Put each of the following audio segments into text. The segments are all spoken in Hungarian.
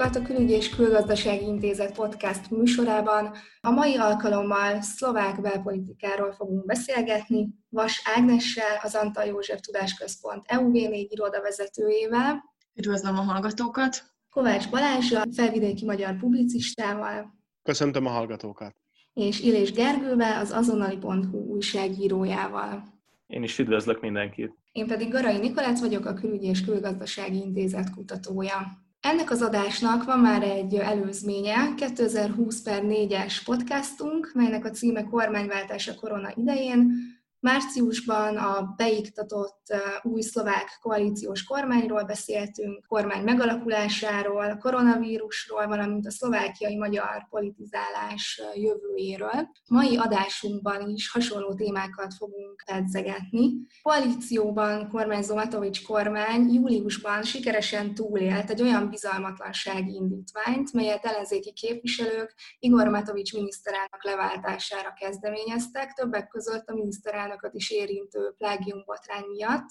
hallgatókat a Külügyi és Külgazdasági Intézet podcast műsorában. A mai alkalommal szlovák belpolitikáról fogunk beszélgetni, Vas Ágnessel, az Antal József Tudásközpont EUV4 irodavezetőjével. Üdvözlöm a hallgatókat! Kovács Balázsra, felvidéki magyar publicistával. Köszöntöm a hallgatókat! És Illés Gergővel, az azonnali.hu újságírójával. Én is üdvözlök mindenkit! Én pedig Garai Nikolát vagyok, a Külügyi és Külgazdasági Intézet kutatója. Ennek az adásnak van már egy előzménye, 2020 per 4-es podcastunk, melynek a címe Kormányváltás a korona idején, Márciusban a beiktatott új szlovák koalíciós kormányról beszéltünk, kormány megalakulásáról, koronavírusról, valamint a szlovákiai magyar politizálás jövőjéről. Mai adásunkban is hasonló témákat fogunk pedzegetni. Koalícióban kormányzó Matovics kormány júliusban sikeresen túlélt egy olyan bizalmatlansági indítványt, melyet ellenzéki képviselők Igor Matovics miniszterelnök leváltására kezdeményeztek, többek között a miniszterelnök miniszterelnököt is érintő plágium botrány miatt.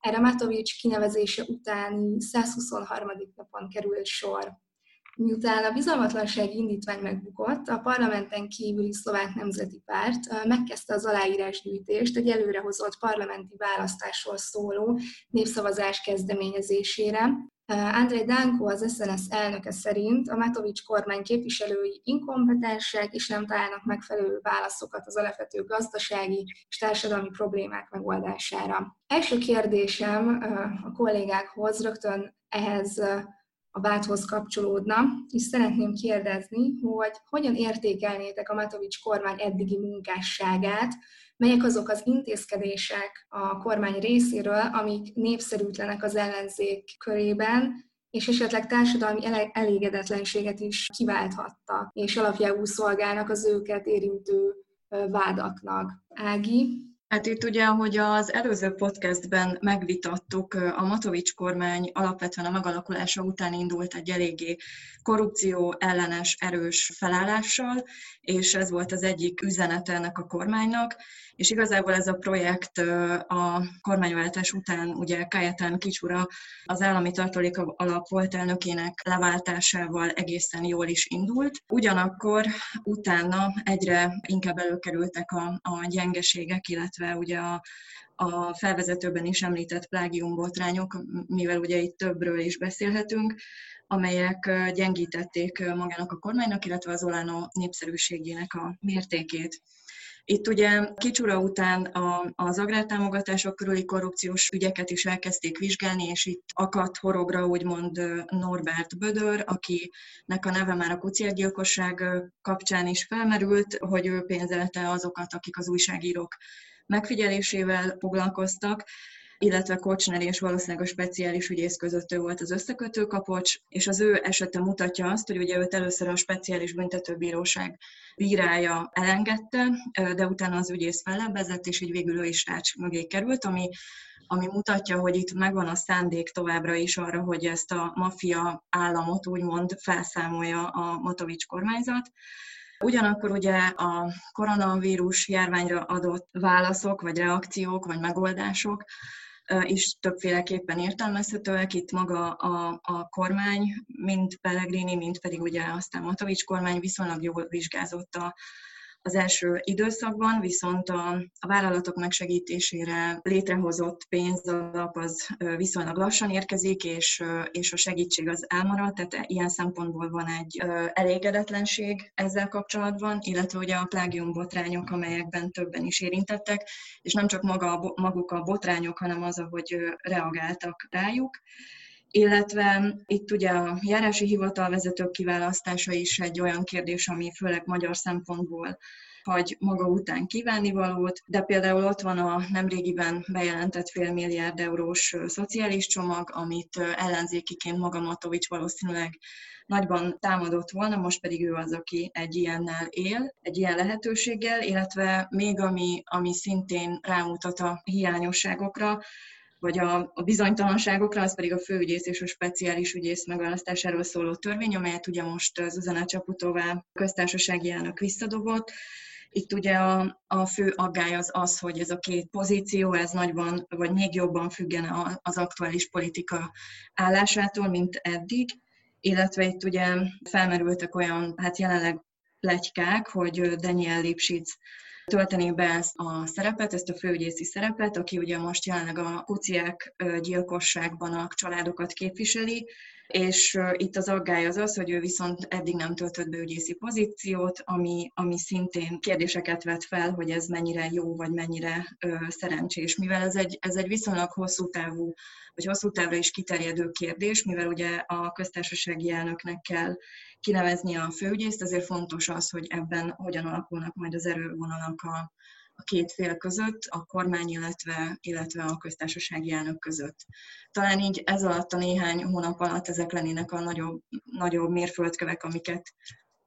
Erre Matovics kinevezése utáni 123. napon került sor. Miután a bizalmatlansági indítvány megbukott, a parlamenten kívüli szlovák nemzeti párt megkezdte az aláírásgyűjtést egy előrehozott parlamenti választásról szóló népszavazás kezdeményezésére, Andrei Danko, az SNS elnöke szerint a Matovics kormány képviselői inkompetensek és nem találnak megfelelő válaszokat az alapvető gazdasági és társadalmi problémák megoldására. Első kérdésem a kollégákhoz rögtön ehhez a vádhoz kapcsolódna, és szeretném kérdezni, hogy hogyan értékelnétek a Matovics kormány eddigi munkásságát, melyek azok az intézkedések a kormány részéről, amik népszerűtlenek az ellenzék körében, és esetleg társadalmi elégedetlenséget is kiválthattak, és alapjául szolgálnak az őket érintő vádaknak. Ági? Hát itt ugye, ahogy az előző podcastben megvitattuk, a Matovics kormány alapvetően a megalakulása után indult egy eléggé korrupció ellenes erős felállással, és ez volt az egyik üzenete ennek a kormánynak, és igazából ez a projekt a kormányváltás után ugye Kajetán Kicsura az állami tartalék alap volt elnökének leváltásával egészen jól is indult. Ugyanakkor utána egyre inkább előkerültek a, a gyengeségek, illetve ugye a, a felvezetőben is említett plágium botrányok, mivel ugye itt többről is beszélhetünk, amelyek gyengítették magának a kormánynak, illetve az Olano népszerűségének a mértékét. Itt ugye kicsura után az agrártámogatások körüli korrupciós ügyeket is elkezdték vizsgálni, és itt akadt horogra úgymond Norbert Bödör, akinek a neve már a kuciágyilkosság kapcsán is felmerült, hogy ő pénzelte azokat, akik az újságírók megfigyelésével foglalkoztak, illetve Kocsner és valószínűleg a speciális ügyész között ő volt az összekötő kapocs, és az ő esete mutatja azt, hogy ugye őt először a speciális büntetőbíróság bírája elengedte, de utána az ügyész fellebbezett, és így végül ő is rács mögé került, ami ami mutatja, hogy itt megvan a szándék továbbra is arra, hogy ezt a maffia államot úgymond felszámolja a Matovics kormányzat. Ugyanakkor ugye a koronavírus járványra adott válaszok, vagy reakciók, vagy megoldások is többféleképpen értelmezhetőek. Itt maga a, a kormány, mind Pellegrini, mind pedig ugye aztán Matovics kormány viszonylag jól vizsgázott a, az első időszakban, viszont a, a vállalatok megsegítésére létrehozott pénzalap az viszonylag lassan érkezik, és, és a segítség az elmarad, tehát ilyen szempontból van egy elégedetlenség ezzel kapcsolatban, illetve ugye a plágium botrányok, amelyekben többen is érintettek, és nem csak maga, maguk a botrányok, hanem az, ahogy reagáltak rájuk illetve itt ugye a járási hivatalvezetők kiválasztása is egy olyan kérdés, ami főleg magyar szempontból hagy maga után kívánivalót, de például ott van a nemrégiben bejelentett fél milliárd eurós szociális csomag, amit ellenzékiként maga Matovics valószínűleg nagyban támadott volna, most pedig ő az, aki egy ilyennel él, egy ilyen lehetőséggel, illetve még ami, ami szintén rámutat a hiányosságokra, vagy a, a bizonytalanságokra, az pedig a főügyész és a speciális ügyész megválasztásáról szóló törvény, amelyet ugye most Zuzana Csaputová köztársasági elnök visszadobott. Itt ugye a, a fő aggály az az, hogy ez a két pozíció, ez nagyban, vagy még jobban függene az aktuális politika állásától, mint eddig, illetve itt ugye felmerültek olyan, hát jelenleg plegykák, hogy Daniel Lipschitz töltené be ezt a szerepet, ezt a főügyészi szerepet, aki ugye most jelenleg a kuciák gyilkosságban a családokat képviseli, és itt az aggály az az, hogy ő viszont eddig nem töltött be pozíciót, ami, ami szintén kérdéseket vet fel, hogy ez mennyire jó, vagy mennyire ö, szerencsés, mivel ez egy, ez egy viszonylag hosszú távú, vagy hosszú távra is kiterjedő kérdés, mivel ugye a köztársasági elnöknek kell kinevezni a főügyészt, ezért fontos az, hogy ebben hogyan alakulnak majd az erővonalak a, a két fél között, a kormány, illetve, illetve a köztársasági elnök között. Talán így ez alatt a néhány hónap alatt ezek lennének a nagyobb, nagyobb mérföldkövek, amiket,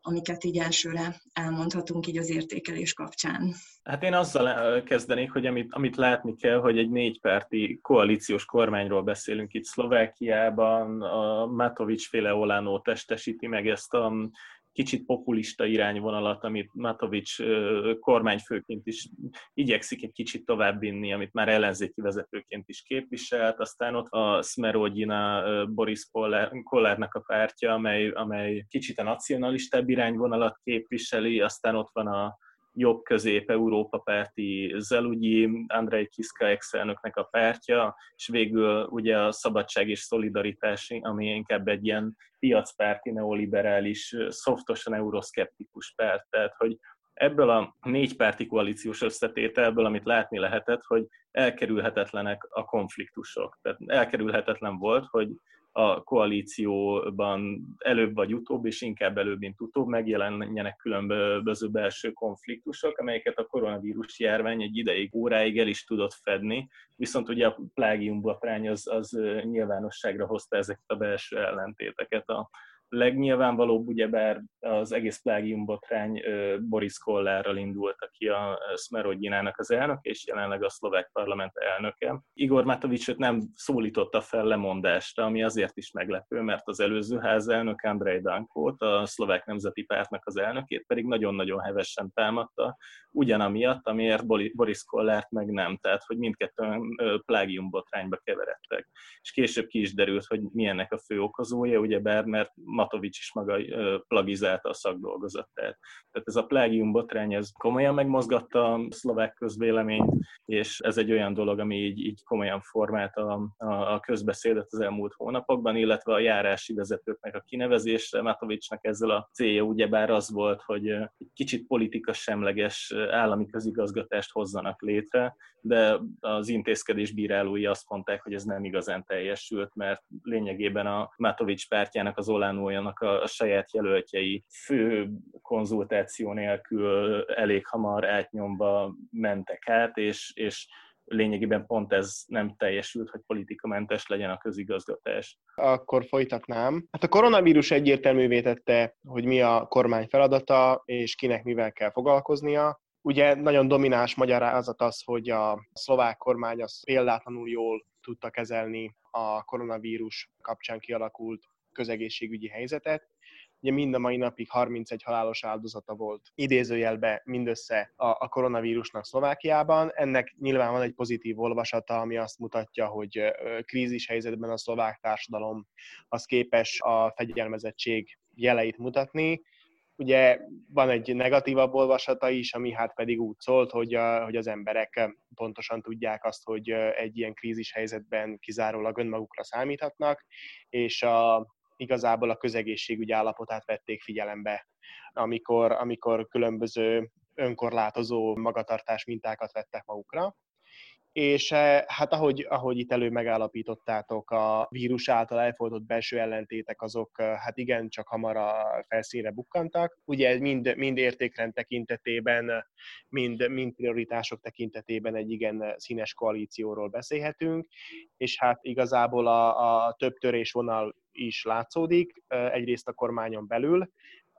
amiket így elsőre elmondhatunk így az értékelés kapcsán. Hát én azzal kezdenék, hogy amit, amit látni kell, hogy egy négypárti koalíciós kormányról beszélünk itt Szlovákiában, a Matovics féle Olánó testesíti meg ezt a kicsit populista irányvonalat, amit Matovics kormányfőként is igyekszik egy kicsit továbbvinni, amit már ellenzéki vezetőként is képviselt. Aztán ott a Smerodina Boris Kollárnak a pártja, amely, amely kicsit a nacionalistább irányvonalat képviseli, aztán ott van a jobb közép Európa párti Zelugyi, Andrei Kiska ex a pártja, és végül ugye a Szabadság és Szolidaritás, ami inkább egy ilyen piacpárti, neoliberális, szoftosan euroszkeptikus párt. Tehát, hogy ebből a négy párti koalíciós összetételből, amit látni lehetett, hogy elkerülhetetlenek a konfliktusok. Tehát elkerülhetetlen volt, hogy a koalícióban előbb vagy utóbb, és inkább előbb, mint utóbb megjelenjenek különböző belső konfliktusok, amelyeket a koronavírus járvány egy ideig, óráig el is tudott fedni, viszont ugye a plágiumbotrány az, az nyilvánosságra hozta ezeket a belső ellentéteket a legnyilvánvalóbb, ugyebár az egész plágium botrány Boris Kollárral indult, aki a Smerodjinának az elnök, és jelenleg a szlovák parlament elnöke. Igor Matovicsot nem szólította fel lemondásra, ami azért is meglepő, mert az előző házelnök Andrej Dankót, a szlovák nemzeti pártnak az elnökét pedig nagyon-nagyon hevesen támadta, ugyanamiatt, amiért Boris Kollárt meg nem, tehát hogy mindkettően plágium botrányba keveredtek. És később ki is derült, hogy mi ennek a fő okozója, ugyebár mert Matovics is maga plagizálta a szakdolgozatát. Tehát ez a plágium botrány, ez komolyan megmozgatta a szlovák közvéleményt, és ez egy olyan dolog, ami így, így komolyan formálta a, a közbeszédet az elmúlt hónapokban, illetve a járási vezetőknek a kinevezésre. Matovicsnak ezzel a célja ugyebár az volt, hogy egy kicsit politika semleges állami közigazgatást hozzanak létre, de az intézkedés bírálói azt mondták, hogy ez nem igazán teljesült, mert lényegében a Matovics pártjának, az Olánójának a, a saját jelöltjei fő konzultáció nélkül elég hamar átnyomva mentek át, és, és lényegében pont ez nem teljesült, hogy politikamentes legyen a közigazgatás. Akkor folytatnám. Hát a koronavírus egyértelművé tette, hogy mi a kormány feladata, és kinek mivel kell foglalkoznia. Ugye nagyon domináns magyarázat az, hogy a szlovák kormány az példátlanul jól tudta kezelni a koronavírus kapcsán kialakult közegészségügyi helyzetet. Ugye mind a mai napig 31 halálos áldozata volt idézőjelbe mindössze a, a koronavírusnak Szlovákiában. Ennek nyilván van egy pozitív olvasata, ami azt mutatja, hogy krízis helyzetben a szlovák társadalom az képes a fegyelmezettség jeleit mutatni, Ugye van egy negatívabb olvasata is, ami hát pedig úgy szólt, hogy, a, hogy az emberek pontosan tudják azt, hogy egy ilyen krízis helyzetben kizárólag önmagukra számíthatnak, és a, igazából a közegészségügy állapotát vették figyelembe, amikor, amikor különböző önkorlátozó magatartás mintákat vettek magukra és eh, hát ahogy, ahogy itt elő megállapítottátok, a vírus által elfordult belső ellentétek azok eh, hát igen, csak hamar a felszínre bukkantak. Ugye mind, mind értékrend tekintetében, mind, mind prioritások tekintetében egy igen színes koalícióról beszélhetünk, és hát igazából a, a több törésvonal is látszódik, eh, egyrészt a kormányon belül,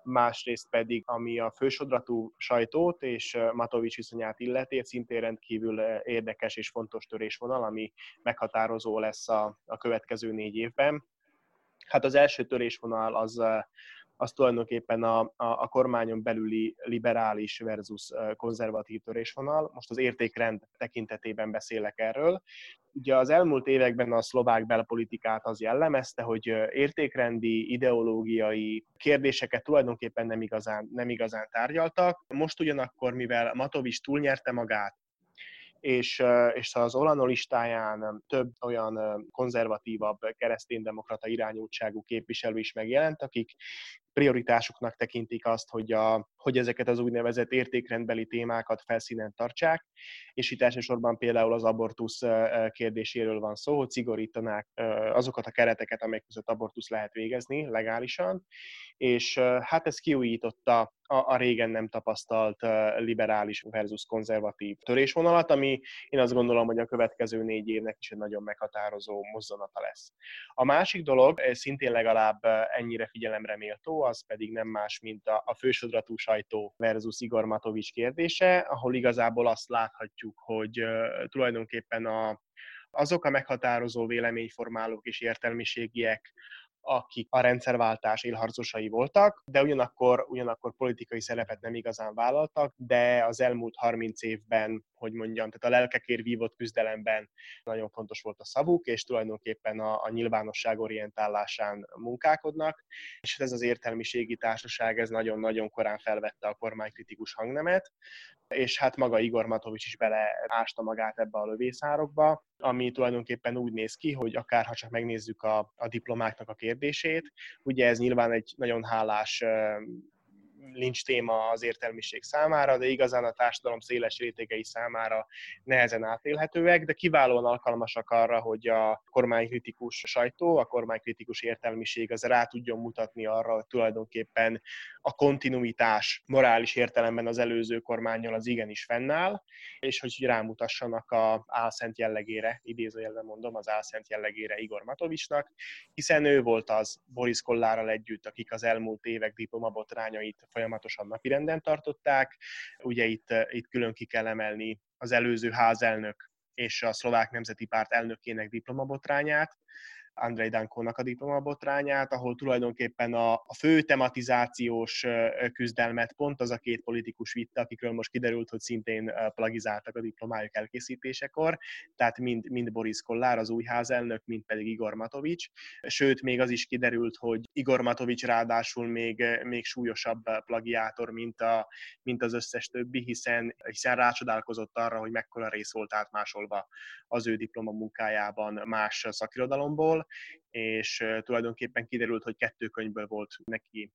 másrészt pedig, ami a fősodratú sajtót és Matovics viszonyát illeti, szintén rendkívül érdekes és fontos törésvonal, ami meghatározó lesz a, a következő négy évben. Hát az első törésvonal az az tulajdonképpen a, a, a kormányon belüli liberális versus konzervatív törésvonal. Most az értékrend tekintetében beszélek erről. Ugye az elmúlt években a szlovák belpolitikát az jellemezte, hogy értékrendi, ideológiai kérdéseket tulajdonképpen nem igazán, nem igazán tárgyaltak. Most ugyanakkor, mivel Matovics túlnyerte magát, és, és az Olano listáján több olyan konzervatívabb kereszténydemokrata irányultságú képviselő is megjelent, akik prioritásuknak tekintik azt, hogy, a, hogy ezeket az úgynevezett értékrendbeli témákat felszínen tartsák, és itt elsősorban például az abortusz kérdéséről van szó, hogy szigorítanák azokat a kereteket, amelyek között abortusz lehet végezni legálisan, és hát ez kiújította a, a régen nem tapasztalt liberális versus konzervatív törésvonalat, ami én azt gondolom, hogy a következő négy évnek is egy nagyon meghatározó mozzanata lesz. A másik dolog, szintén legalább ennyire figyelemre méltó, az pedig nem más, mint a, a fősodratú sajtó versus Igor Matovics kérdése, ahol igazából azt láthatjuk, hogy uh, tulajdonképpen a, azok a meghatározó véleményformálók és értelmiségiek, akik a rendszerváltás élharcosai voltak, de ugyanakkor, ugyanakkor politikai szerepet nem igazán vállaltak, de az elmúlt 30 évben, hogy mondjam, tehát a lelkekért vívott küzdelemben nagyon fontos volt a szavuk, és tulajdonképpen a, a nyilvánosság orientálásán munkálkodnak, és ez az értelmiségi társaság ez nagyon-nagyon korán felvette a kormánykritikus hangnemet, és hát maga Igor Matovics is beleásta magát ebbe a lövészárokba, ami tulajdonképpen úgy néz ki, hogy akár ha csak megnézzük a, a diplomáknak a kérdését, ugye ez nyilván egy nagyon hálás lincs téma az értelmiség számára, de igazán a társadalom széles rétegei számára nehezen átélhetőek, de kiválóan alkalmasak arra, hogy a kormánykritikus sajtó, a kormánykritikus értelmiség az rá tudjon mutatni arra, tulajdonképpen a kontinuitás morális értelemben az előző kormányjal az igenis fennáll, és hogy rámutassanak a álszent jellegére, idézőjelben mondom, az álszent jellegére Igor Matovicsnak, hiszen ő volt az Boris Kollárral együtt, akik az elmúlt évek diplomabotrányait folyamatosan napirenden tartották. Ugye itt, itt külön ki kell emelni az előző házelnök és a szlovák nemzeti párt elnökének diplomabotrányát, Andrei Dankónak a diplomabotrányát, ahol tulajdonképpen a, a fő tematizációs küzdelmet pont az a két politikus vitte, akikről most kiderült, hogy szintén plagizáltak a diplomájuk elkészítésekor, tehát mind, mind Boris Kollár, az új házelnök, mind pedig Igor Matovics. Sőt, még az is kiderült, hogy Igor Matovics ráadásul még, még súlyosabb plagiátor, mint, a, mint az összes többi, hiszen, hiszen rácsodálkozott arra, hogy mekkora rész volt átmásolva az ő diplomamunkájában más szakirodalomból, és tulajdonképpen kiderült, hogy kettő könyvből volt neki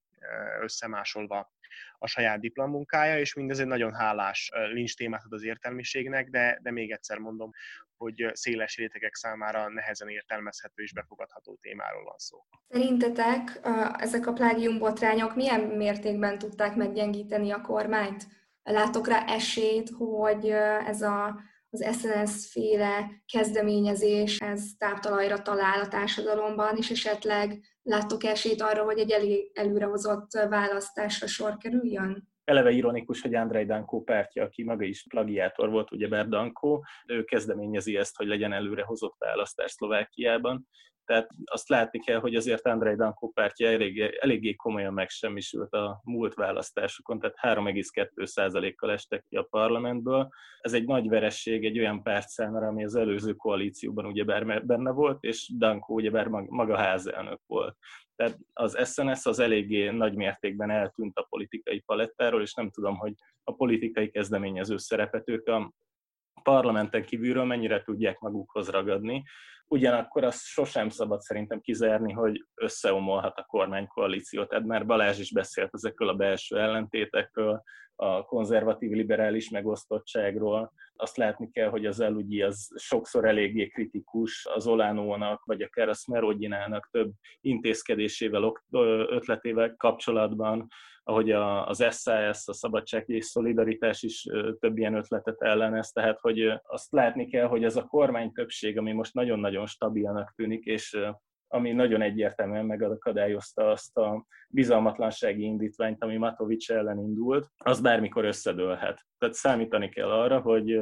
összemásolva a saját diplomunkája, és mindez egy nagyon hálás lincs témát ad az értelmiségnek, de, de még egyszer mondom, hogy széles rétegek számára nehezen értelmezhető és befogadható témáról van szó. Szerintetek ezek a plágium botrányok milyen mértékben tudták meggyengíteni a kormányt? Látok rá esélyt, hogy ez a az SNS féle kezdeményezés, ez táptalajra talál a társadalomban, és esetleg láttok esélyt arra, hogy egy elég előrehozott választásra sor kerüljön? Eleve ironikus, hogy Andrei Dankó pártja, aki maga is plagiátor volt, ugye Dankó, ő kezdeményezi ezt, hogy legyen előrehozott választás Szlovákiában, tehát azt látni kell, hogy azért Andrei Dankó pártja eléggé, eléggé komolyan megsemmisült a múlt választásokon, tehát 3,2%-kal estek ki a parlamentből. Ez egy nagy veresség egy olyan párt számára, ami az előző koalícióban ugyebár benne volt, és Dankó ugyebár maga házelnök volt. Tehát az SNS az eléggé nagy mértékben eltűnt a politikai palettáról, és nem tudom, hogy a politikai kezdeményező szerepet ők a parlamenten kívülről mennyire tudják magukhoz ragadni. Ugyanakkor azt sosem szabad szerintem kizárni, hogy összeomolhat a kormánykoalíciót. Edmár Balázs is beszélt ezekről a belső ellentétekről, a konzervatív liberális megosztottságról. Azt látni kell, hogy az elügyi az sokszor eléggé kritikus az Olánónak, vagy akár a Smerodjinának több intézkedésével, ötletével kapcsolatban, ahogy az SAS, a Szabadság és Szolidaritás is több ilyen ötletet ellenez, tehát hogy azt látni kell, hogy ez a kormány többség, ami most nagyon-nagyon stabilnak tűnik, és ami nagyon egyértelműen megakadályozta azt a bizalmatlansági indítványt, ami Matovics ellen indult, az bármikor összedőlhet. Tehát számítani kell arra, hogy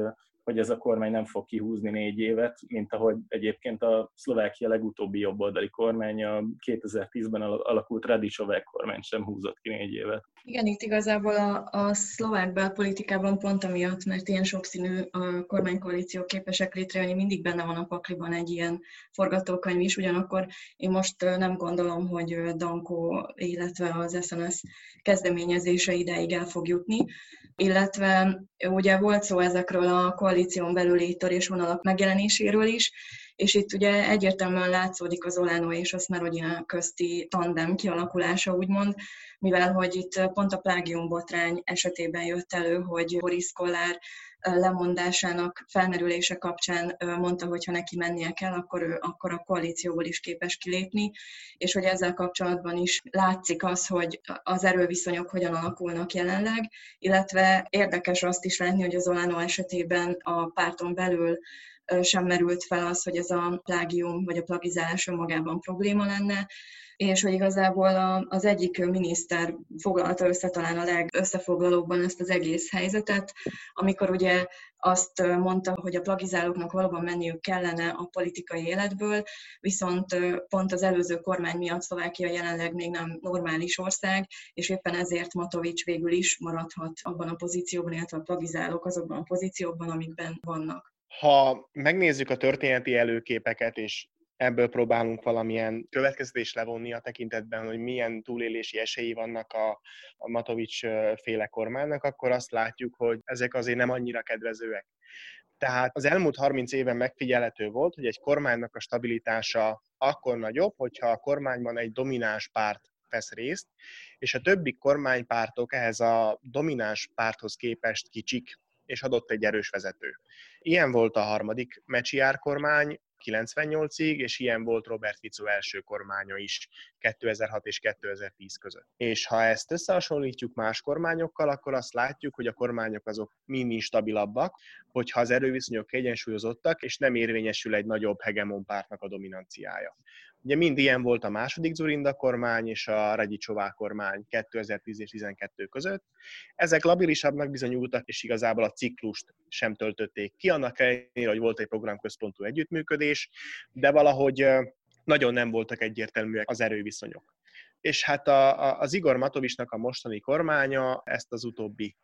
hogy ez a kormány nem fog kihúzni négy évet, mint ahogy egyébként a Szlovákia legutóbbi jobboldali kormánya 2010-ben alakult Radicsovák kormány sem húzott ki négy évet. Igen, itt igazából a, a szlovák belpolitikában pont amiatt, mert ilyen sokszínű a kormánykoalíció képesek létrejönni, mindig benne van a pakliban egy ilyen forgatókönyv is, ugyanakkor én most nem gondolom, hogy Danko, illetve az SNS kezdeményezése ideig el fog jutni, illetve ugye volt szó ezekről a koalíción belüli törésvonalak megjelenéséről is, és itt ugye egyértelműen látszódik az Olano és a Smerodina közti tandem kialakulása, úgymond, mivel hogy itt pont a plágium botrány esetében jött elő, hogy Boris Kollár lemondásának felmerülése kapcsán mondta, hogy ha neki mennie kell, akkor ő akkor a koalícióból is képes kilépni, és hogy ezzel kapcsolatban is látszik az, hogy az erőviszonyok hogyan alakulnak jelenleg, illetve érdekes azt is látni, hogy az Olano esetében a párton belül sem merült fel az, hogy ez a plágium vagy a plagizálás önmagában probléma lenne, és hogy igazából az egyik miniszter foglalta össze talán a legösszefoglalóbban ezt az egész helyzetet, amikor ugye azt mondta, hogy a plagizálóknak valóban menniük kellene a politikai életből, viszont pont az előző kormány miatt Szlovákia jelenleg még nem normális ország, és éppen ezért Matovics végül is maradhat abban a pozícióban, illetve a plagizálók azokban a pozíciókban, amikben vannak. Ha megnézzük a történeti előképeket, és ebből próbálunk valamilyen következtetést levonni a tekintetben, hogy milyen túlélési esélyi vannak a, a Matovics féle kormánynak, akkor azt látjuk, hogy ezek azért nem annyira kedvezőek. Tehát az elmúlt 30 éven megfigyelhető volt, hogy egy kormánynak a stabilitása akkor nagyobb, hogyha a kormányban egy domináns párt vesz részt, és a többi kormánypártok ehhez a domináns párthoz képest kicsik, és adott egy erős vezető. Ilyen volt a harmadik Mecsiár kormány 98-ig, és ilyen volt Robert Fico első kormánya is 2006 és 2010 között. És ha ezt összehasonlítjuk más kormányokkal, akkor azt látjuk, hogy a kormányok azok mind stabilabbak, hogyha az erőviszonyok kiegyensúlyozottak, és nem érvényesül egy nagyobb hegemon pártnak a dominanciája. Ugye mind ilyen volt a második Zurinda kormány és a Ragyicsová kormány 2010 és 2012 között. Ezek labilisabbnak bizonyultak, és igazából a ciklust sem töltötték ki, annak ellenére, hogy volt egy programközpontú együttműködés, de valahogy nagyon nem voltak egyértelműek az erőviszonyok. És hát a, a, az Igor Matovisnak a mostani kormánya ezt az utóbbi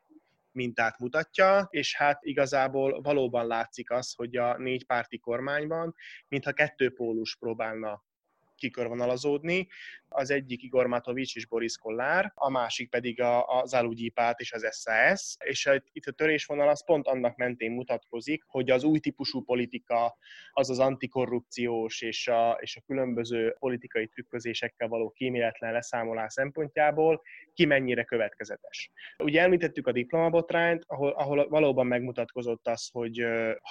mintát mutatja, és hát igazából valóban látszik az, hogy a négy párti kormányban, mintha kettő pólus próbálna kikörvonalazódni. Az egyik Igor Matovics és Boris Kollár, a másik pedig a, a Zalugyi Párt és az SAS. És itt a törésvonal az pont annak mentén mutatkozik, hogy az új típusú politika, az az antikorrupciós és a, és a különböző politikai trükközésekkel való kíméletlen leszámolás szempontjából ki mennyire következetes. Ugye említettük a diplomabotrányt, ahol, ahol valóban megmutatkozott az, hogy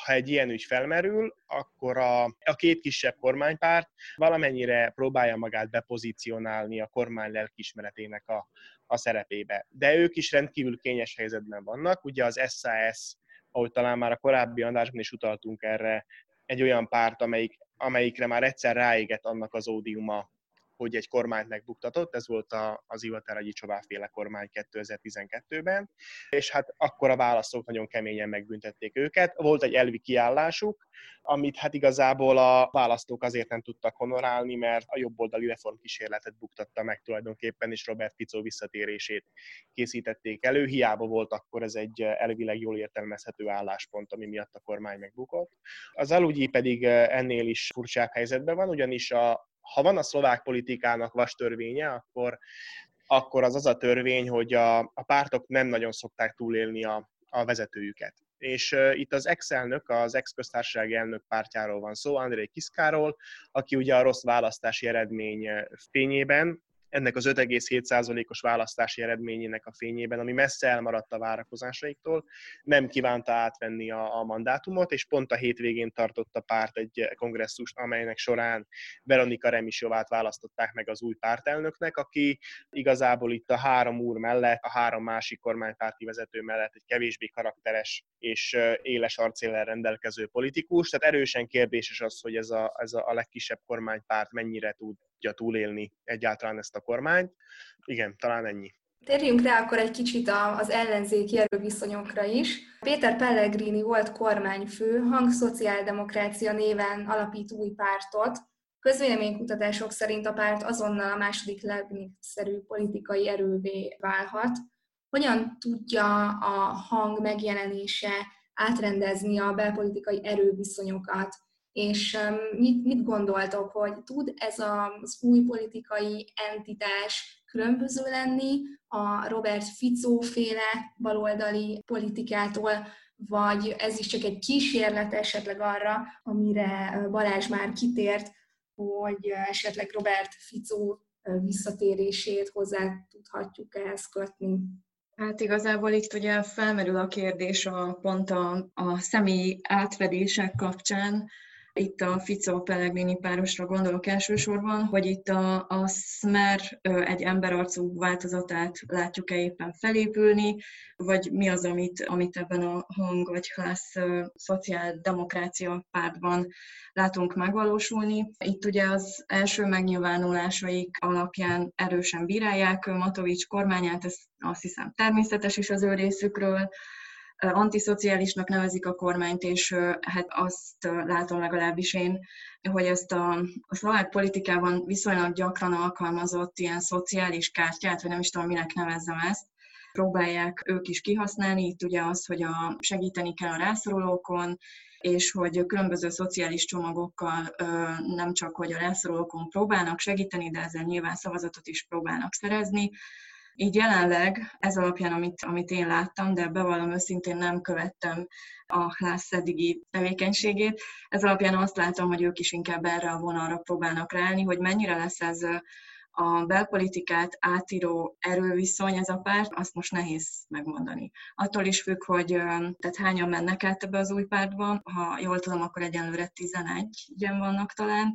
ha egy ilyen ügy felmerül, akkor a, a két kisebb kormánypárt valamennyire próbálja magát bepozícionálni a kormány lelkismeretének a, a szerepébe. De ők is rendkívül kényes helyzetben vannak. Ugye az SAS, ahogy talán már a korábbi adásban is utaltunk erre, egy olyan párt, amelyik, amelyikre már egyszer ráégett annak az ódiuma, hogy egy kormányt megbuktatott, ez volt a, az Ivatar Agyicsová féle kormány 2012-ben, és hát akkor a választók nagyon keményen megbüntették őket. Volt egy elvi kiállásuk, amit hát igazából a választók azért nem tudtak honorálni, mert a jobboldali reformkísérletet buktatta meg tulajdonképpen, és Robert Fico visszatérését készítették elő. Hiába volt akkor ez egy elvileg jól értelmezhető álláspont, ami miatt a kormány megbukott. Az alugyi pedig ennél is furcsább helyzetben van, ugyanis a, ha van a szlovák politikának vas törvénye, akkor, akkor az az a törvény, hogy a, a pártok nem nagyon szokták túlélni a, a vezetőjüket. És uh, itt az ex-elnök, az ex-köztársaság elnök pártjáról van szó, André Kiszkáról, aki ugye a rossz választási eredmény fényében ennek az 5,7%-os választási eredményének a fényében, ami messze elmaradt a várakozásaiktól, nem kívánta átvenni a, a mandátumot, és pont a hétvégén tartott a párt egy kongresszust, amelynek során Veronika Remisovát választották meg az új pártelnöknek, aki igazából itt a három úr mellett, a három másik kormánypárti vezető mellett egy kevésbé karakteres és éles arcéllel rendelkező politikus, tehát erősen kérdéses az, hogy ez a, ez a legkisebb kormánypárt mennyire tud tudja túlélni egyáltalán ezt a kormányt. Igen, talán ennyi. Térjünk rá akkor egy kicsit az ellenzéki erőviszonyokra is. Péter Pellegrini volt kormányfő, hangszociáldemokrácia néven alapít új pártot. Közvéleménykutatások szerint a párt azonnal a második legnépszerű politikai erővé válhat. Hogyan tudja a hang megjelenése átrendezni a belpolitikai erőviszonyokat, és mit, mit gondoltok, hogy tud ez az új politikai entitás különböző lenni a Robert Fico féle baloldali politikától, vagy ez is csak egy kísérlet esetleg arra, amire Balázs már kitért, hogy esetleg Robert Fico visszatérését hozzá tudhatjuk ehhez kötni. Hát igazából itt ugye felmerül a kérdés a, pont a, a személyi átfedések kapcsán, itt a Fico Pellegrini párosra gondolok elsősorban, hogy itt a, a Smer egy emberarcú változatát látjuk-e éppen felépülni, vagy mi az, amit, amit ebben a hang vagy ház szociáldemokrácia pártban látunk megvalósulni. Itt ugye az első megnyilvánulásaik alapján erősen bírálják Matovics kormányát, ez azt hiszem természetes is az ő részükről, antiszociálisnak nevezik a kormányt, és hát azt látom legalábbis én, hogy ezt a, a szlovák politikában viszonylag gyakran alkalmazott ilyen szociális kártyát, vagy nem is tudom, minek nevezzem ezt, próbálják ők is kihasználni. Itt ugye az, hogy a, segíteni kell a rászorulókon, és hogy különböző szociális csomagokkal nem csak, hogy a rászorulókon próbálnak segíteni, de ezzel nyilván szavazatot is próbálnak szerezni. Így jelenleg ez alapján, amit, amit én láttam, de bevallom őszintén nem követtem a HLASZ eddigi tevékenységét, ez alapján azt látom, hogy ők is inkább erre a vonalra próbálnak ráállni, hogy mennyire lesz ez a belpolitikát átíró erőviszony ez a párt, azt most nehéz megmondani. Attól is függ, hogy tehát hányan mennek át ebbe az új pártba, ha jól tudom, akkor egyenlőre 11 igen vannak talán,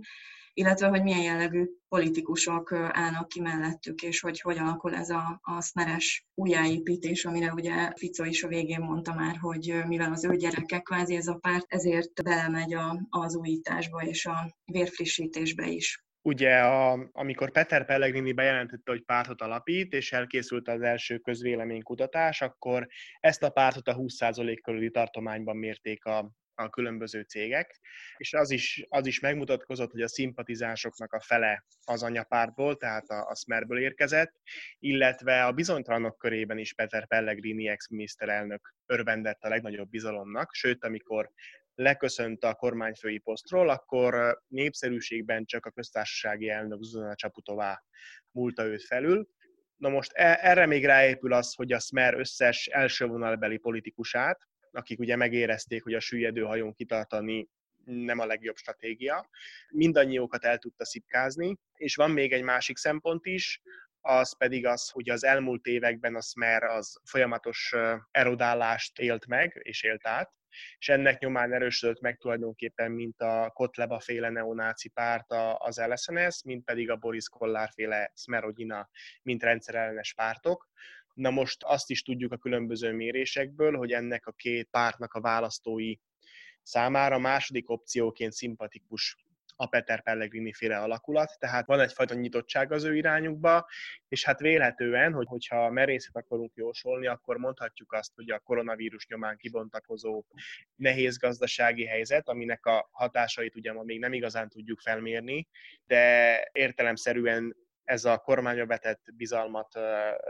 illetve hogy milyen jellegű politikusok állnak ki mellettük, és hogy hogy alakul ez a, a szmeres újjáépítés, amire ugye Fico is a végén mondta már, hogy mivel az ő gyereke kvázi ez a párt, ezért belemegy a, az újításba és a vérfrissítésbe is. Ugye, a, amikor Peter Pellegrini bejelentette, hogy pártot alapít, és elkészült az első közvéleménykutatás, akkor ezt a pártot a 20% körüli tartományban mérték a, a különböző cégek, és az is, az is megmutatkozott, hogy a szimpatizánsoknak a fele az anyapártból, tehát a, a Smerből érkezett, illetve a bizonytalanok körében is Peter Pellegrini ex-miniszterelnök örvendett a legnagyobb bizalomnak, sőt, amikor leköszönt a kormányfői posztról, akkor népszerűségben csak a köztársasági elnök Zuzana Csaputová múlta őt felül. Na most e, erre még ráépül az, hogy a Smer összes első vonalbeli politikusát, akik ugye megérezték, hogy a süllyedő hajón kitartani nem a legjobb stratégia. Mindannyiókat el tudta szipkázni, és van még egy másik szempont is, az pedig az, hogy az elmúlt években a Smer az folyamatos erodálást élt meg, és élt át, és ennek nyomán erősödött meg tulajdonképpen, mint a Kotleba féle neonáci párt az LSNS, mint pedig a Boris Kollár féle Smerodina, mint rendszerellenes pártok. Na most azt is tudjuk a különböző mérésekből, hogy ennek a két pártnak a választói számára második opcióként szimpatikus a Peter Pellegrini féle alakulat, tehát van egyfajta nyitottság az ő irányukba, és hát vélhetően, hogy, hogyha merészet akarunk jósolni, akkor mondhatjuk azt, hogy a koronavírus nyomán kibontakozó nehéz gazdasági helyzet, aminek a hatásait ugye ma még nem igazán tudjuk felmérni, de értelemszerűen ez a kormánya vetett bizalmat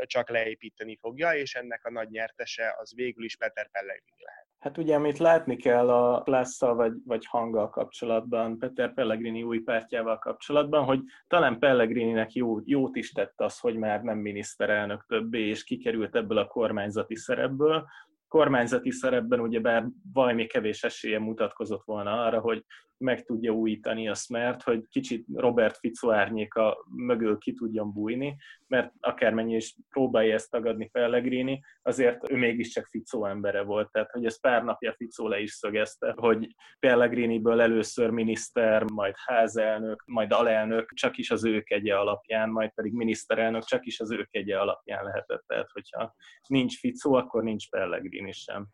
csak leépíteni fogja, és ennek a nagy nyertese az végül is Peter Pellegrini lehet. Hát ugye, amit látni kell a klasszal vagy, vagy hanggal kapcsolatban, Peter Pellegrini új pártjával kapcsolatban, hogy talán Pellegrininek jó, jót is tett az, hogy már nem miniszterelnök többé, és kikerült ebből a kormányzati szerepből, kormányzati szerepben ugyebár valami kevés esélye mutatkozott volna arra, hogy meg tudja újítani a Smert, hogy kicsit Robert Fico árnyéka mögül ki tudjon bújni, mert akármennyi is próbálja ezt tagadni Pellegrini, azért ő mégiscsak Fico embere volt, tehát hogy ez pár napja Fico le is szögezte, hogy Pellegriniből először miniszter, majd házelnök, majd alelnök csak is az ő kegye alapján, majd pedig miniszterelnök csak is az ő kegye alapján lehetett, tehát hogyha nincs Fico, akkor nincs Pellegrini sem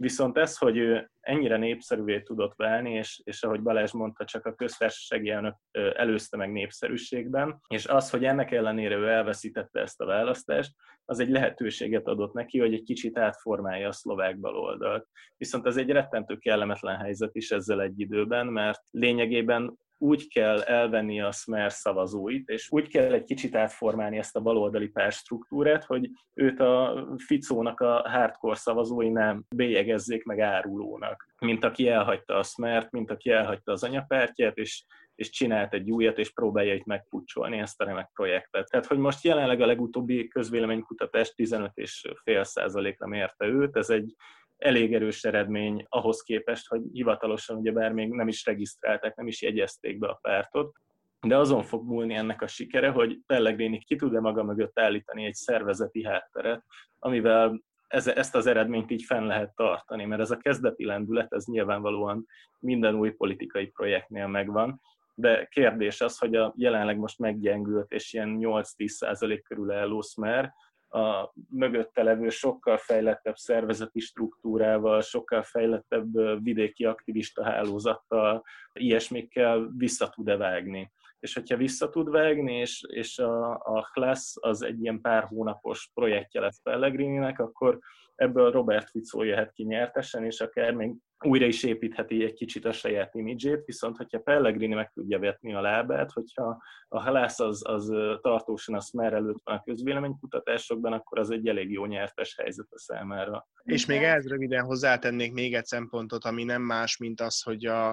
Viszont ez, hogy ő ennyire népszerűvé tudott válni, és, és ahogy Balázs mondta, csak a köztársasági elnök előzte meg népszerűségben, és az, hogy ennek ellenére ő elveszítette ezt a választást, az egy lehetőséget adott neki, hogy egy kicsit átformálja a szlovák baloldalt. Viszont ez egy rettentő kellemetlen helyzet is ezzel egy időben, mert lényegében úgy kell elvenni a Smer szavazóit, és úgy kell egy kicsit átformálni ezt a baloldali párstruktúrát, hogy őt a Ficónak a hardcore szavazói nem bélyegezzék meg árulónak, mint aki elhagyta a Smert, mint aki elhagyta az anyapártját, és és csinált egy újat, és próbálja itt megpucsolni ezt a remek projektet. Tehát, hogy most jelenleg a legutóbbi közvéleménykutatás 15,5 százalékra mérte őt, ez egy elég erős eredmény ahhoz képest, hogy hivatalosan ugye bár még nem is regisztrálták, nem is jegyezték be a pártot, de azon fog múlni ennek a sikere, hogy Pellegrini ki tud-e maga mögött állítani egy szervezeti hátteret, amivel ez, ezt az eredményt így fenn lehet tartani, mert ez a kezdeti lendület, ez nyilvánvalóan minden új politikai projektnél megvan, de kérdés az, hogy a jelenleg most meggyengült és ilyen 8-10 körül álló Smer, a mögötte levő sokkal fejlettebb szervezeti struktúrával, sokkal fejlettebb vidéki aktivista hálózattal, ilyesmikkel vissza tud-e vágni. És hogyha vissza tud vágni, és, és a, a Class az egy ilyen pár hónapos projektje lesz Pellegrininek, akkor ebből Robert Fico jöhet ki nyertesen, és akár még újra is építheti egy kicsit a saját imidzsét, viszont hogyha Pellegrini meg tudja vetni a lábát, hogyha a halász az, az tartósan a Smer előtt van a közvéleménykutatásokban, akkor az egy elég jó nyertes helyzet a számára. És még ehhez röviden hozzátennék még egy szempontot, ami nem más, mint az, hogy a,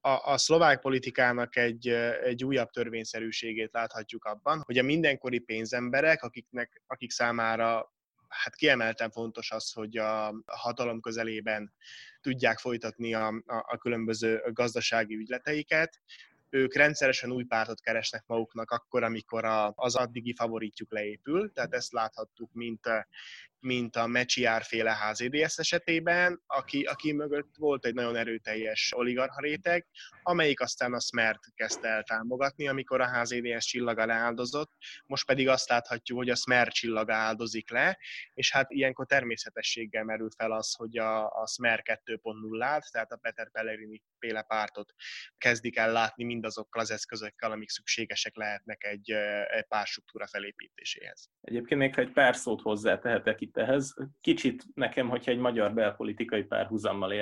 a, a szlovák politikának egy, egy újabb törvényszerűségét láthatjuk abban, hogy a mindenkori pénzemberek, akiknek, akik számára hát kiemelten fontos az, hogy a hatalom közelében tudják folytatni a, a, a különböző gazdasági ügyleteiket. Ők rendszeresen új pártot keresnek maguknak akkor, amikor a, az addigi favoritjuk leépül, tehát ezt láthattuk, mint mint a Mecsiár féle HZDS esetében, aki, aki mögött volt egy nagyon erőteljes oligarcha réteg, amelyik aztán a Smert kezdte el támogatni, amikor a HZDS csillaga leáldozott, most pedig azt láthatjuk, hogy a Smert csillaga áldozik le, és hát ilyenkor természetességgel merül fel az, hogy a, a Smer 2.0-át, tehát a Peter Pellegrini féle pártot kezdik el látni mindazokkal az eszközökkel, amik szükségesek lehetnek egy, egy párstruktúra felépítéséhez. Egyébként még ha egy pár szót hozzátehetek itt ehhez, kicsit nekem, hogyha egy magyar belpolitikai párhuzammal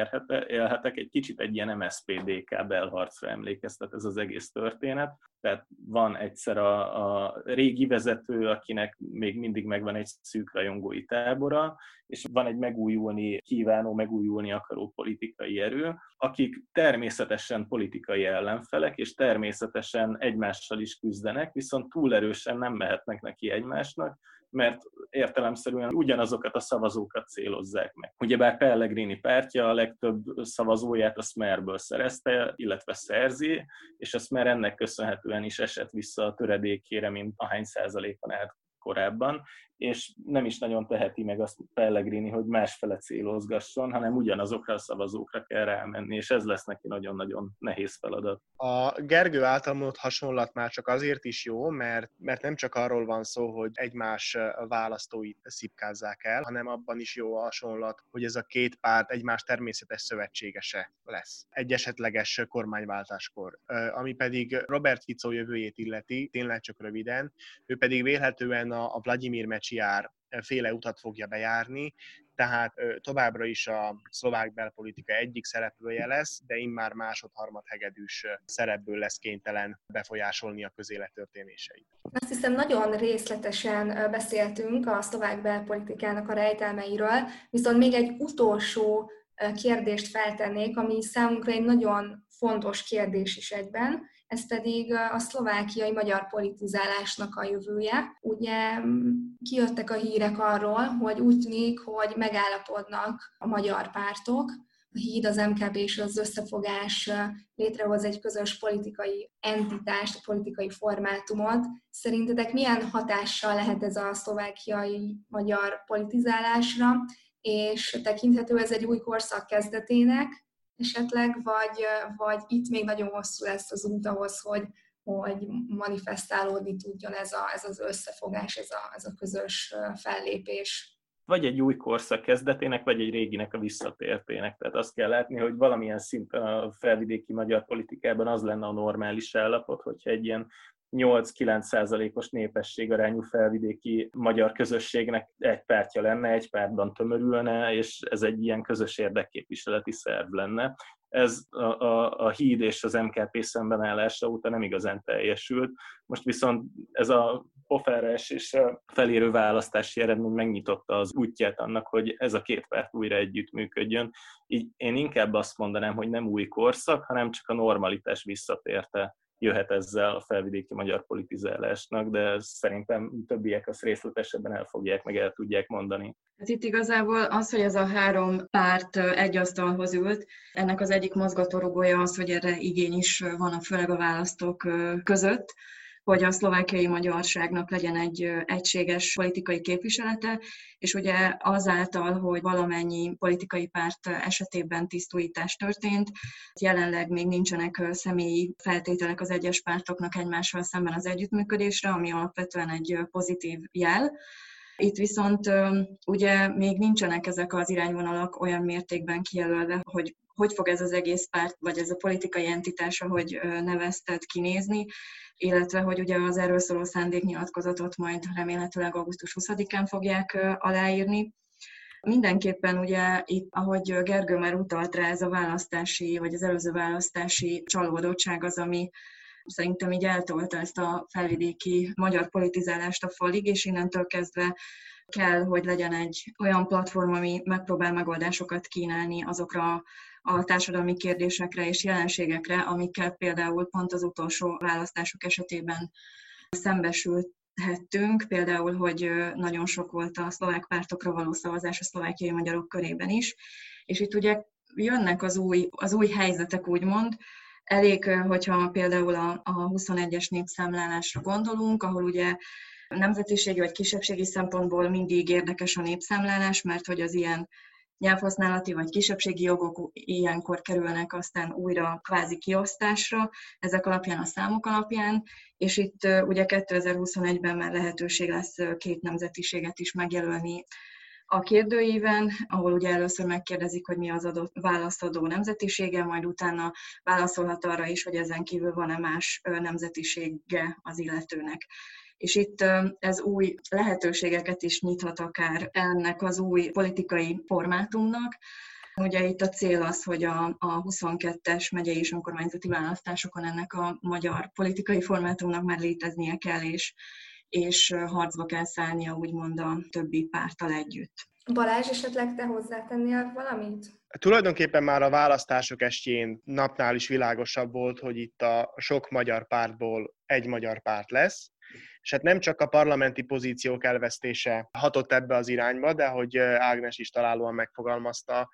élhetek, egy kicsit egy ilyen MSZPDK belharcra emlékeztet ez az egész történet. Tehát van egyszer a, a régi vezető, akinek még mindig megvan egy szűk rajongói tábora, és van egy megújulni kívánó, megújulni akaró politikai erő, akik természetesen politikai ellenfelek, és természetesen egymással is küzdenek, viszont túl erősen nem mehetnek neki egymásnak, mert értelemszerűen ugyanazokat a szavazókat célozzák meg. Ugyebár Pellegrini pártja a legtöbb szavazóját a Smerből szerezte, illetve szerzi, és a Smer ennek köszönhetően is esett vissza a töredékére, mint ahány százalékon állt korábban, és nem is nagyon teheti meg azt Pellegrini, hogy másfele célozgasson, hanem ugyanazokra a szavazókra kell rámenni, és ez lesz neki nagyon-nagyon nehéz feladat. A Gergő által mondott hasonlat már csak azért is jó, mert, mert nem csak arról van szó, hogy egymás választóit szipkázzák el, hanem abban is jó a hasonlat, hogy ez a két párt egymás természetes szövetségese lesz. Egy esetleges kormányváltáskor. Ami pedig Robert Fico jövőjét illeti, tényleg csak röviden, ő pedig vélhetően a, a Vladimir Mecs jár, féle utat fogja bejárni, tehát továbbra is a szlovák belpolitika egyik szereplője lesz, de immár másod-harmad hegedűs szerepből lesz kénytelen befolyásolni a közélet történéseit. Azt hiszem, nagyon részletesen beszéltünk a szlovák belpolitikának a rejtelmeiről, viszont még egy utolsó kérdést feltennék, ami számunkra egy nagyon fontos kérdés is egyben, ez pedig a szlovákiai magyar politizálásnak a jövője. Ugye kijöttek a hírek arról, hogy úgy tűnik, hogy megállapodnak a magyar pártok, a híd, az MKB és az összefogás létrehoz egy közös politikai entitást, politikai formátumot. Szerintetek milyen hatással lehet ez a szlovákiai magyar politizálásra, és tekinthető ez egy új korszak kezdetének, esetleg, vagy, vagy itt még nagyon hosszú lesz az út ahhoz, hogy, hogy manifestálódni tudjon ez, a, ez az összefogás, ez a, ez a közös fellépés. vagy egy új korszak kezdetének, vagy egy réginek a visszatértének. Tehát azt kell látni, hogy valamilyen szinten a felvidéki magyar politikában az lenne a normális állapot, hogyha egy ilyen 8-9 százalékos népességarányú felvidéki magyar közösségnek egy pártja lenne, egy pártban tömörülne, és ez egy ilyen közös érdekképviseleti szerv lenne. Ez a, a, a híd és az MKP szembenállása óta nem igazán teljesült. Most viszont ez a pofára esésre felérő választási eredmény megnyitotta az útját annak, hogy ez a két párt újra együttműködjön. Így én inkább azt mondanám, hogy nem új korszak, hanem csak a normalitás visszatérte jöhet ezzel a felvidéki magyar politizálásnak, de szerintem többiek azt részletesebben el fogják, meg el tudják mondani. Hát itt igazából az, hogy ez a három párt egy asztalhoz ült, ennek az egyik mozgatórugója az, hogy erre igény is van, főleg a választók között, hogy a szlovákiai magyarságnak legyen egy egységes politikai képviselete, és ugye azáltal, hogy valamennyi politikai párt esetében tisztújítás történt, jelenleg még nincsenek személyi feltételek az egyes pártoknak egymással szemben az együttműködésre, ami alapvetően egy pozitív jel. Itt viszont ugye még nincsenek ezek az irányvonalak olyan mértékben kijelölve, hogy hogy fog ez az egész párt, vagy ez a politikai entitás, ahogy nevezted, kinézni, illetve hogy ugye az erről szóló szándéknyilatkozatot majd remélhetőleg augusztus 20-án fogják aláírni. Mindenképpen ugye itt, ahogy Gergő már utalt rá, ez a választási, vagy az előző választási csalódottság az, ami szerintem így eltolta ezt a felvidéki magyar politizálást a falig, és innentől kezdve kell, hogy legyen egy olyan platform, ami megpróbál megoldásokat kínálni azokra a társadalmi kérdésekre és jelenségekre, amikkel például pont az utolsó választások esetében szembesülhettünk, például, hogy nagyon sok volt a szlovák pártokra való szavazás a szlovákiai magyarok körében is, és itt ugye jönnek az új, az új helyzetek, úgymond, Elég, hogyha például a, a 21-es népszámlálásra gondolunk, ahol ugye nemzetiségi vagy kisebbségi szempontból mindig érdekes a népszámlálás, mert hogy az ilyen nyelvhasználati vagy kisebbségi jogok ilyenkor kerülnek aztán újra kvázi kiosztásra, ezek alapján a számok alapján, és itt ugye 2021-ben már lehetőség lesz két nemzetiséget is megjelölni a kérdőíven, ahol ugye először megkérdezik, hogy mi az adott választadó nemzetisége, majd utána válaszolhat arra is, hogy ezen kívül van-e más nemzetisége az illetőnek és itt ez új lehetőségeket is nyithat akár ennek az új politikai formátumnak. Ugye itt a cél az, hogy a, a 22-es megyei és önkormányzati választásokon ennek a magyar politikai formátumnak már léteznie kell, és, és harcba kell szállnia úgymond a többi pártal együtt. Balázs, esetleg te hozzátennél valamit? Tulajdonképpen már a választások estjén napnál is világosabb volt, hogy itt a sok magyar pártból egy magyar párt lesz, és hát nem csak a parlamenti pozíciók elvesztése hatott ebbe az irányba, de hogy Ágnes is találóan megfogalmazta,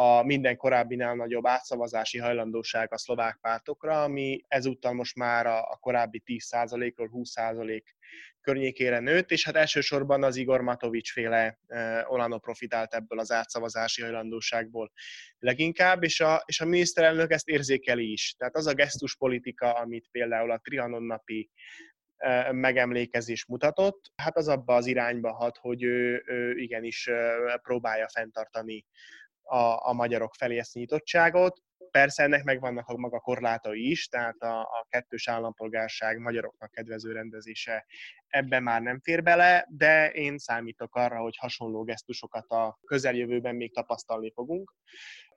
a minden korábbinál nagyobb átszavazási hajlandóság a szlovák pártokra, ami ezúttal most már a, korábbi 10%-ról 20% környékére nőtt, és hát elsősorban az Igor Matovics féle Olano profitált ebből az átszavazási hajlandóságból leginkább, és a, és a miniszterelnök ezt érzékeli is. Tehát az a gesztuspolitika, amit például a Trianon napi megemlékezés mutatott, hát az abba az irányba hat, hogy ő, ő igenis próbálja fenntartani a, a magyarok felé ezt nyitottságot. Persze ennek megvannak a maga korlátai is, tehát a, a kettős állampolgárság magyaroknak kedvező rendezése ebben már nem fér bele, de én számítok arra, hogy hasonló gesztusokat a közeljövőben még tapasztalni fogunk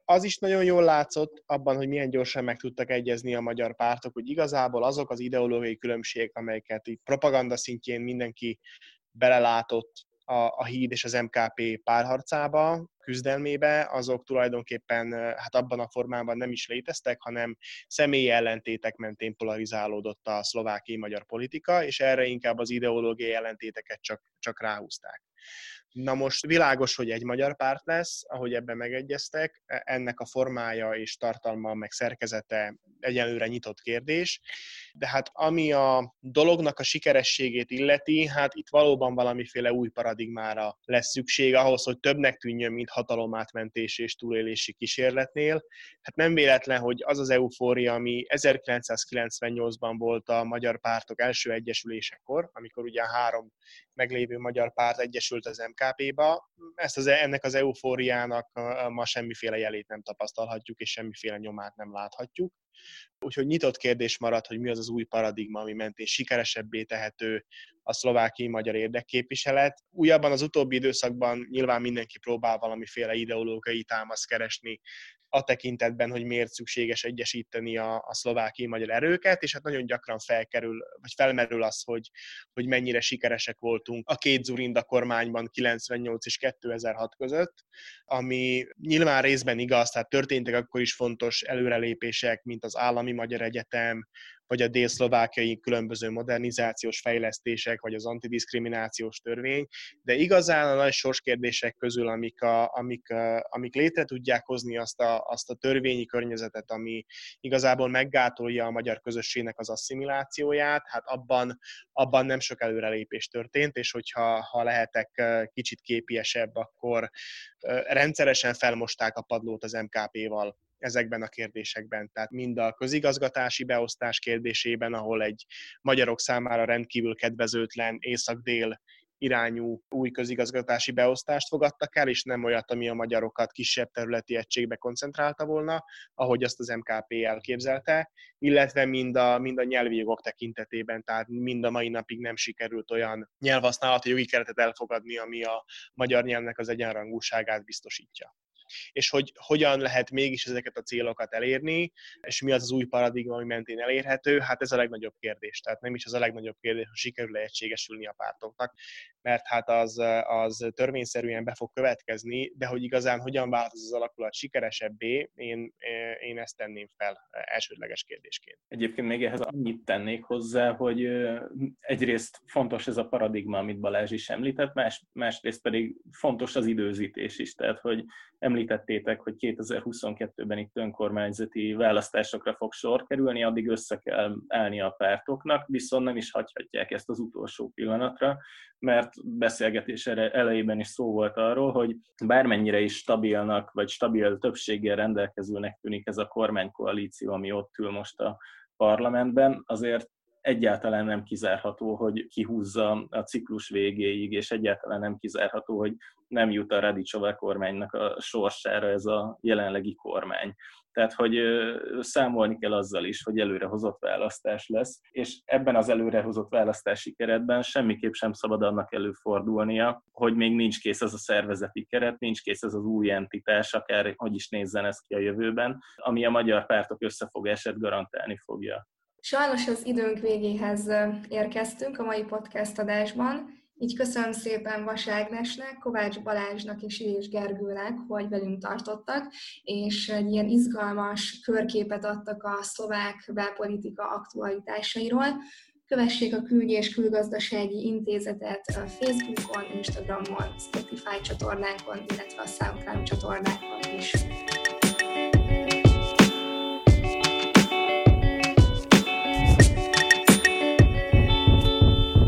az is nagyon jól látszott abban, hogy milyen gyorsan meg tudtak egyezni a magyar pártok, hogy igazából azok az ideológiai különbségek, amelyeket itt propaganda szintjén mindenki belelátott a, a híd és az MKP párharcába, küzdelmébe, azok tulajdonképpen hát abban a formában nem is léteztek, hanem személyi ellentétek mentén polarizálódott a szlovákiai magyar politika, és erre inkább az ideológiai ellentéteket csak, csak ráhúzták. Na most világos, hogy egy magyar párt lesz, ahogy ebben megegyeztek, e, ennek a formája és tartalma, meg szerkezete egyelőre nyitott kérdés. De hát ami a dolognak a sikerességét illeti, hát itt valóban valamiféle új paradigmára lesz szükség ahhoz, hogy többnek tűnjön, mint hatalomátmentés és túlélési kísérletnél. Hát nem véletlen, hogy az az eufória, ami 1998-ban volt a magyar pártok első egyesülésekor, amikor ugye három meglévő magyar párt egyesült az MKP-ba, ezt az, ennek az eufóriának ma semmiféle jelét nem tapasztalhatjuk, és semmiféle nyomát nem láthatjuk. Úgyhogy nyitott kérdés marad, hogy mi az az új paradigma, ami mentén sikeresebbé tehető a szlovákiai magyar érdekképviselet. Újabban az utóbbi időszakban nyilván mindenki próbál valamiféle ideológiai támaszt keresni a tekintetben, hogy miért szükséges egyesíteni a, a szlovákiai magyar erőket, és hát nagyon gyakran felkerül, vagy felmerül az, hogy, hogy mennyire sikeresek voltunk a két Zurinda kormányban 98 és 2006 között, ami nyilván részben igaz, tehát történtek akkor is fontos előrelépések, mint az Állami Magyar Egyetem, vagy a dél-szlovákiai különböző modernizációs fejlesztések, vagy az antidiszkriminációs törvény, de igazán a nagy sorskérdések közül, amik, a, amik, a, amik létre tudják hozni azt a, azt a törvényi környezetet, ami igazából meggátolja a magyar közösségnek az asszimilációját, hát abban, abban nem sok előrelépés történt, és hogyha ha lehetek kicsit képiesebb, akkor rendszeresen felmosták a padlót az MKP-val ezekben a kérdésekben. Tehát mind a közigazgatási beosztás kérdésében, ahol egy magyarok számára rendkívül kedvezőtlen észak-dél irányú új közigazgatási beosztást fogadtak el, és nem olyat, ami a magyarokat kisebb területi egységbe koncentrálta volna, ahogy azt az MKP elképzelte, illetve mind a, mind a nyelvi jogok tekintetében, tehát mind a mai napig nem sikerült olyan nyelvhasználati jogi keretet elfogadni, ami a magyar nyelvnek az egyenrangúságát biztosítja és hogy hogyan lehet mégis ezeket a célokat elérni, és mi az az új paradigma, ami mentén elérhető, hát ez a legnagyobb kérdés. Tehát nem is az a legnagyobb kérdés, hogy sikerül egységesülni a pártoknak, mert hát az, az törvényszerűen be fog következni, de hogy igazán hogyan változ az alakulat sikeresebbé, én, én ezt tenném fel elsődleges kérdésként. Egyébként még ehhez annyit tennék hozzá, hogy egyrészt fontos ez a paradigma, amit Balázs is említett, más, másrészt pedig fontos az időzítés is, tehát hogy említettétek, hogy 2022-ben itt önkormányzati választásokra fog sor kerülni, addig össze kell állni a pártoknak, viszont nem is hagyhatják ezt az utolsó pillanatra, mert beszélgetés elejében is szó volt arról, hogy bármennyire is stabilnak, vagy stabil többséggel rendelkezőnek tűnik ez a kormánykoalíció, ami ott ül most a parlamentben, azért egyáltalán nem kizárható, hogy kihúzza a ciklus végéig, és egyáltalán nem kizárható, hogy nem jut a Radicsova kormánynak a sorsára ez a jelenlegi kormány. Tehát, hogy számolni kell azzal is, hogy előrehozott választás lesz, és ebben az előrehozott választási keretben semmiképp sem szabad annak előfordulnia, hogy még nincs kész ez a szervezeti keret, nincs kész ez az új entitás, akár hogy is nézzen ez ki a jövőben, ami a magyar pártok összefogását garantálni fogja. Sajnos az időnk végéhez érkeztünk a mai podcast adásban, így köszönöm szépen Vas Ágnesnek, Kovács Balázsnak és Ilés Gergőnek, hogy velünk tartottak, és egy ilyen izgalmas körképet adtak a szlovák belpolitika aktualitásairól. Kövessék a Külügyi és Külgazdasági Intézetet a Facebookon, Instagramon, Spotify csatornánkon, illetve a SoundCloud csatornákon is.